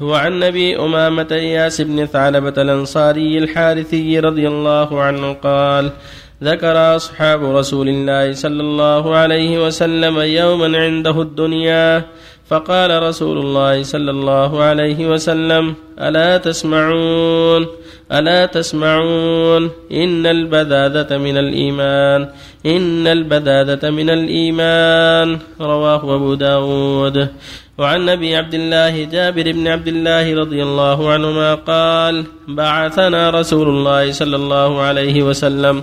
وعن أبي أمامة اياس بن ثعلبة الأنصاري الحارثي رضي الله عنه قال ذكر أصحاب رسول الله صلى الله عليه وسلم يوما عنده الدنيا فقال رسول الله صلى الله عليه وسلم ألا تسمعون ألا تسمعون إن البذاذة من الإيمان إن البذاذة من الإيمان. رواه أبو داود. وعن أبي عبد الله جابر بن عبد الله رضي الله عنهما قال بعثنا رسول الله صلى الله عليه وسلم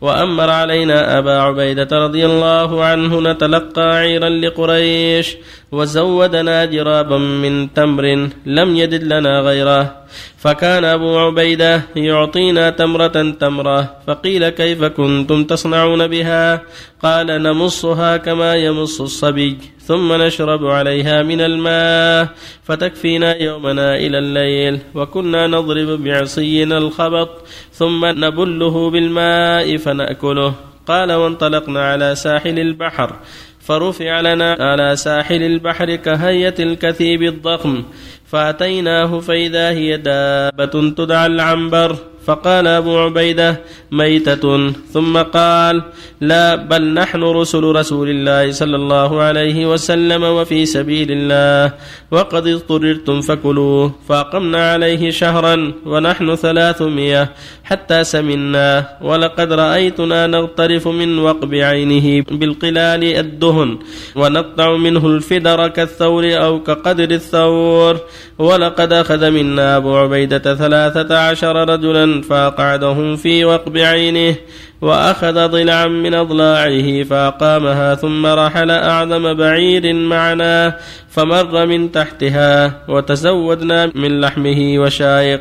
وأمر علينا أبا عبيدة رضي الله عنه نتلقى عيرا لقريش وزودنا جرابا من تمر لم يجد لنا غيره. فكان أبو عبيدة يعطينا تمرة تمرة فقيل كيف كنتم تصنعون بها؟ قال نمصها كما يمص الصبي ثم نشرب عليها من الماء فتكفينا يومنا إلى الليل وكنا نضرب بعصينا الخبط ثم نبله بالماء فنأكله. قال وانطلقنا على ساحل البحر فرفع لنا على ساحل البحر كهية الكثيب الضخم فأتيناه فإذا هي دابة تدعى العنبر. فقال أبو عبيدة ميتة ثم قال لا بل نحن رسل رسول الله صلى الله عليه وسلم وفي سبيل الله وقد اضطررتم فكلوه فأقمنا عليه شهرا ونحن ثلاثمية حتى سمنا ولقد رأيتنا نغترف من وقب عينه بالقلال الدهن ونقطع منه الفدر كالثور أو كقدر الثور ولقد أخذ منا أبو عبيدة ثلاثة عشر رجلا فأقعدهم في وقب عينه وأخذ ضلعا من أضلاعه فأقامها ثم رحل أعظم بعير معنا فمر من تحتها وتزودنا من لحمه وشايق.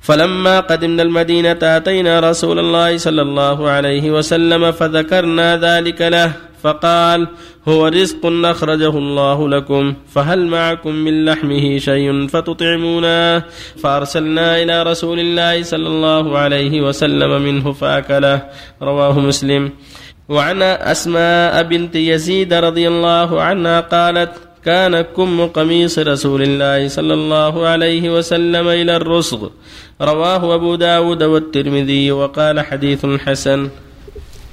فلما قدمنا المدينة أتينا رسول الله صلى الله عليه وسلم فذكرنا ذلك له. فقال هو رزق أخرجه الله لكم فهل معكم من لحمه شيء فتطعمونه فأرسلنا إلى رسول الله صلى الله عليه وسلم منه فأكله رواه مسلم. وعن أسماء بنت يزيد رضي الله عنها قالت كان كم قميص رسول الله صلى الله عليه وسلم إلى الرسغ رواه أبو داود والترمذي وقال حديث حسن.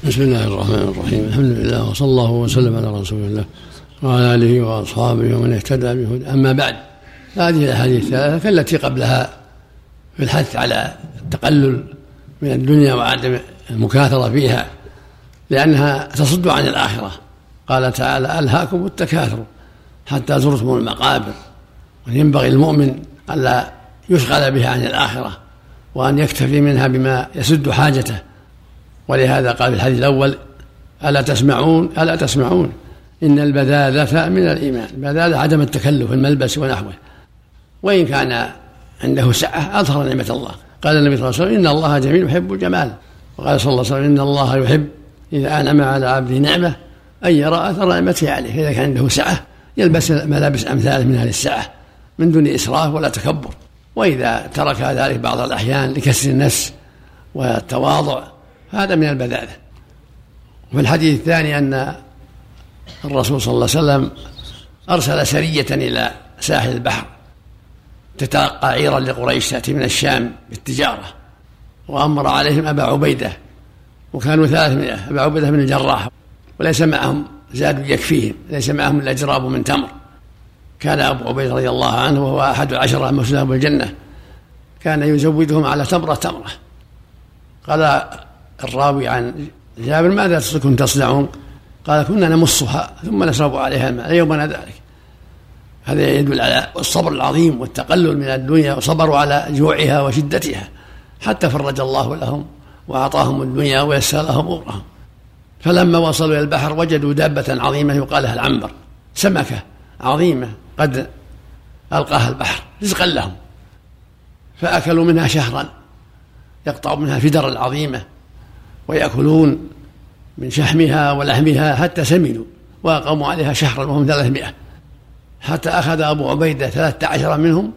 بسم الله الرحمن الرحيم. الحمد لله وصلى الله وسلم على رسول الله وعلى آله وأصحابه ومن اهتدى بهدى أما بعد هذه الأحاديث الثلاثه كالتي قبلها في الحث على التقلل من الدنيا وعدم المكاثرة فيها لأنها تصد عن الآخرة. قال تعالى ألهاكم التكاثر حتى زرتم المقابر. وينبغي المؤمن ألا يشغل بها عن الآخرة وأن يكتفي منها بما يسد حاجته. ولهذا قال في الحديث الأول ألا تسمعون؟ ألا تسمعون. إن البذاذة من الإيمان. البذاذة عدم التكلف الملبس ونحوه. وإن كان عنده سعة أظهر نعمة الله. قال النبي صلى الله عليه وسلم إن الله جميل يحب الجمال. وقال صلى الله عليه وسلم إن الله يحب إذا أنعم على عبده نعمة أن يرى أثر نعمته عليه. إذا كان عنده سعة يلبس ملابس أمثاله من أهل السعة. من دون إسراف ولا تكبر. وإذا ترك ذلك بعض الأحيان لكسر النفس والتواضع هذا من البذاذة وفي الحديث الثاني أن الرسول صلى الله عليه وسلم أرسل سرية إلى ساحل البحر تتلقى عيرا لقريش تأتي من الشام بالتجارة وأمر عليهم أبا عبيدة وكانوا ثلاثمائة أبا عبيدة بن الجراح وليس معهم زاد يكفيهم ليس معهم إلا جراب من تمر. كان أبو عبيدة رضي الله عنه وهو أحد العشرة المسلمين بالجنة كان يزودهم على تمرة تمرة. قال الراوي عن جابر ماذا كنتم تصنعون؟ قال كنا نمصها ثم نشرب عليها الماء. يومنا ذلك. هذا يدل على الصبر العظيم والتقلل من الدنيا وصبروا على جوعها وشدتها حتى فرج الله لهم وأعطاهم الدنيا ويسر لهم أمورهم. فلما وصلوا إلى البحر وجدوا دابة عظيمة يقال لها العنبر. سمكة عظيمة قد ألقاها البحر رزقا لهم. فأكلوا منها شهرا يقطع منها فدر العظيمة. ويأكلون من شحمها ولحمها حتى سمنوا وأقاموا عليها شهرا وهم ثلاثمائة. حتى أخذ أبو عبيدة ثلاثة عشر منهم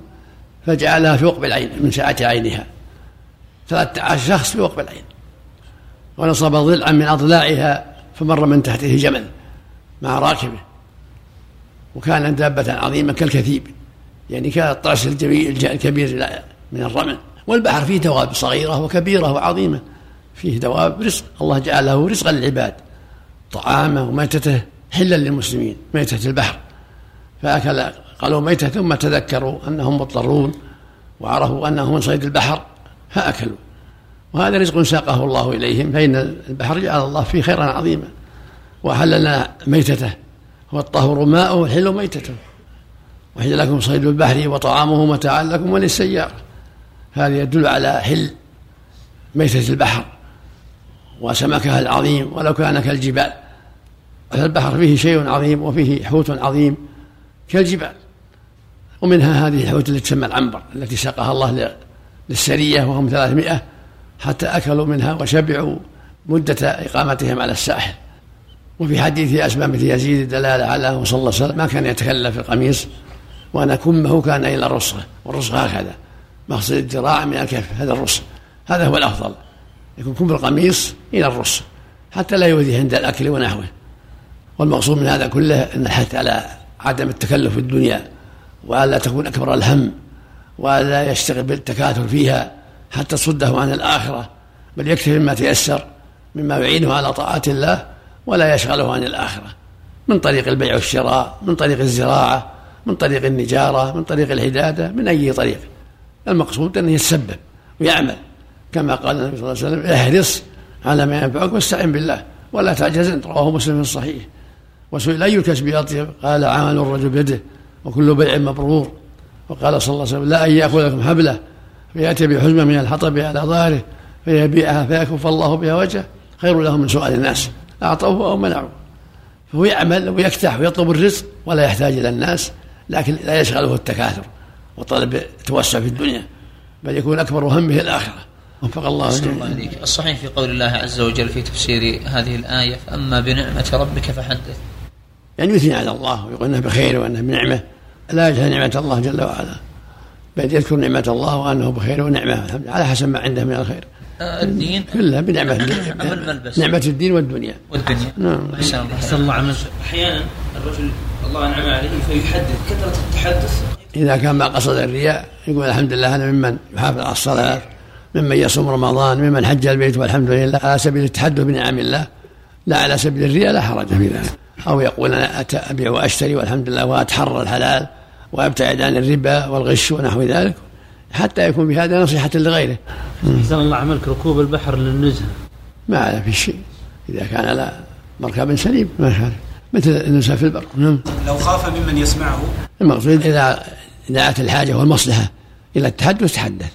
فجعلها في وقب العين من سعة عينها. ثلاثة عشر شخص في وقب العين. ونصب ضلعا من أضلاعها فمر من تحته جمل مع راكبه. وكان دابة عظيمة كالكثيب يعني كالطرس الكبير من الرمل. والبحر فيه دواب صغيرة وكبيرة وعظيمة. فيه دواب رزق. الله جعله رزقا للعباد طعامه وميتته حلا للمسلمين ميتة البحر. فأكل قالوا ميتة ثم تذكروا أنهم مضطرون وعرفوا أنه من صيد البحر فأكلوا. وهذا رزق ساقه الله إليهم فإن البحر جعل الله فيه خيرا عظيما. وأحل لنا ميتته هو الطهور ماؤه والحل ميتته. وحل لكم صيد البحر وطعامه متاعا لكم وللسيارة. هذا يدل على حل ميتة البحر. وسمكها العظيم ولو كان كالجبال فالبحر فيه شيء عظيم وفيه حوت عظيم كالجبال. ومنها هذه الحوت التي تسمى العنبر التي ساقها الله للسرية وهم ثلاثمائة حتى أكلوا منها وشبعوا مدة إقامتهم على الساحل. وفي حديث أسماء بنت يزيد دلالة على صلى الله عليه وسلم ما كان يتكلم في القميص وأن كمه كان إلى الرصة والرصة هكذا مقصد الذراع من الكف هذا الرص هذا هو الأفضل. يكون كم القميص إلى الرص حتى لا يؤذي عند الأكل ونحوه. والمقصود من هذا كله أن الحث على عدم التكلف في الدنيا وألا تكون أكبر الهم وألا يشتغل بالتكاثر فيها حتى تصده عن الآخرة بل يكتفي مما تيسر مما يعينه على طاعة الله ولا يشغله عن الآخرة. من طريق البيع والشراء من طريق الزراعة من طريق النجارة من طريق الحدادة من أي طريق. المقصود أنه يتسبب ويعمل. كما قال النبي صلى الله عليه وسلم احرص على ما ينفعك واستعن بالله ولا تعجز رواه مسلم في الصحيح. وسئل أي الكسب أطيب؟ قال عمل الرجل بيده وكل بيع مبرور. وقال صلى الله عليه وسلم لا أن يأخذ لكم حبلة فيأتي بحزمة من الحطب على ظهره فيبيعها فيكف الله بها وجهه. خير له من سؤال الناس أعطوه أو منعوه. فهو يعمل ويكتح ويطلب الرزق ولا يحتاج إلى الناس لكن لا يشغله التكاثر وطلب التوسع في الدنيا بل يكون أكبر همه الآخرة. وفق الله الله عليك الصحيح في قول الله عز وجل في تفسير هذه الآية فأما بنعمة ربك فحدث. يعني يثني على الله ويقول إنه بخير وإنه بنعمة. لا يجهل نعمة الله جل وعلا بل يذكر نعمة الله وأنه بخير ونعمة. على حسب ما عنده من الخير. آه، الدين. كلها بنعمة نعمة الدين والدنيا. والدنيا. نعم. أحسن الله عمل. أحيانا الرجل الله أنعم عليه فيحدث. كثرة التحدث. إذا كان ما قصد الرياء يقول الحمد لله أنا ممن يحافظ على الصلاة. ممن يصوم رمضان ممن حج البيت والحمد لله على سبيل التحدث بنعم الله لا على سبيل الرياء لا حرج في ذلك. أو يقول أنا أبيع وأشتري والحمد لله وأتحرى الحلال وأبتعد عن الربا والغش ونحو ذلك حتى يكون بهذا نصيحة لغيره. أحسن الله عملك ركوب البحر للنزهة. ما على في شيء. إذا كان على مركب سليم ما يخالف مثل النزهة في البر. نعم. لو خاف ممن يسمعه. المقصود إذا دعت الحاجة والمصلحة إلى التحدث تحدث.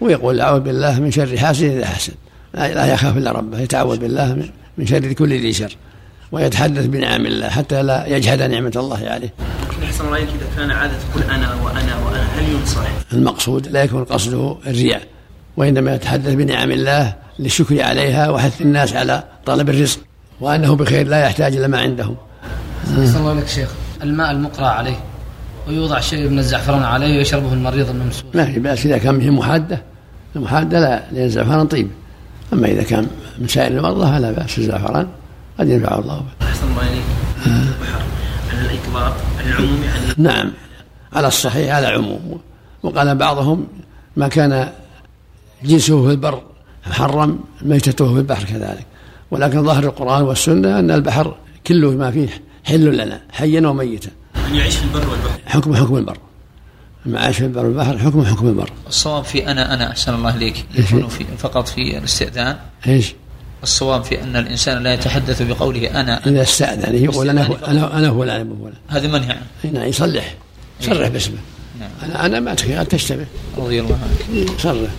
ويقول أعوذ بالله من شر حاسد إذا حسد. لا يخاف إلا ربه يتعوذ بالله من شر كل ذي شر. ويتحدث بنعم الله حتى لا يجحد نعمة الله عليه. أحسن الله إذا كان عادة تقول أنا وأنا وأنا هل ينصح؟ المقصود لا يكون قصده الرياء وإنما يتحدث بنعم الله للشكر عليها وحث الناس على طلب الرزق وأنه بخير لا يحتاج إلى ما عنده أحسن الله لك شيخ. الماء المقرى عليه ويوضع شيء من الزعفران عليه ويشربه المريض الممسوس ما في بأس إذا كان به محادة. المحادة لا لأن الزعفران طيب. أما إذا كان من سائر المرضى فلا بأس الزعفران قد ينفع الله. به أحسن الله إليك. على الإطلاق العموم يعني. نعم. على الصحيح على عموم وقال بعضهم ما كان جنسه في البر محرم ميتته في البحر كذلك. ولكن ظاهر القرآن والسنة أن البحر كله ما فيه حل لنا حيا وميتا. من يعيش في البر والبحر. حكم حكم البر. المعاش في البر والبحر حكم حكم البر الصواب في أنا أنا أحسن الله إليك يكون في فقط في الاستئذان. إيش؟ الصواب في أن الإنسان لا يتحدث بقوله أنا إذا استأذن يقول أنا أنا أنا فلان أبو فلان. هذا منهي عنه. نعم يصلح. صرح باسمه. نعم. أنا أنا ما تشتبه. رضي الله عنك. صرح.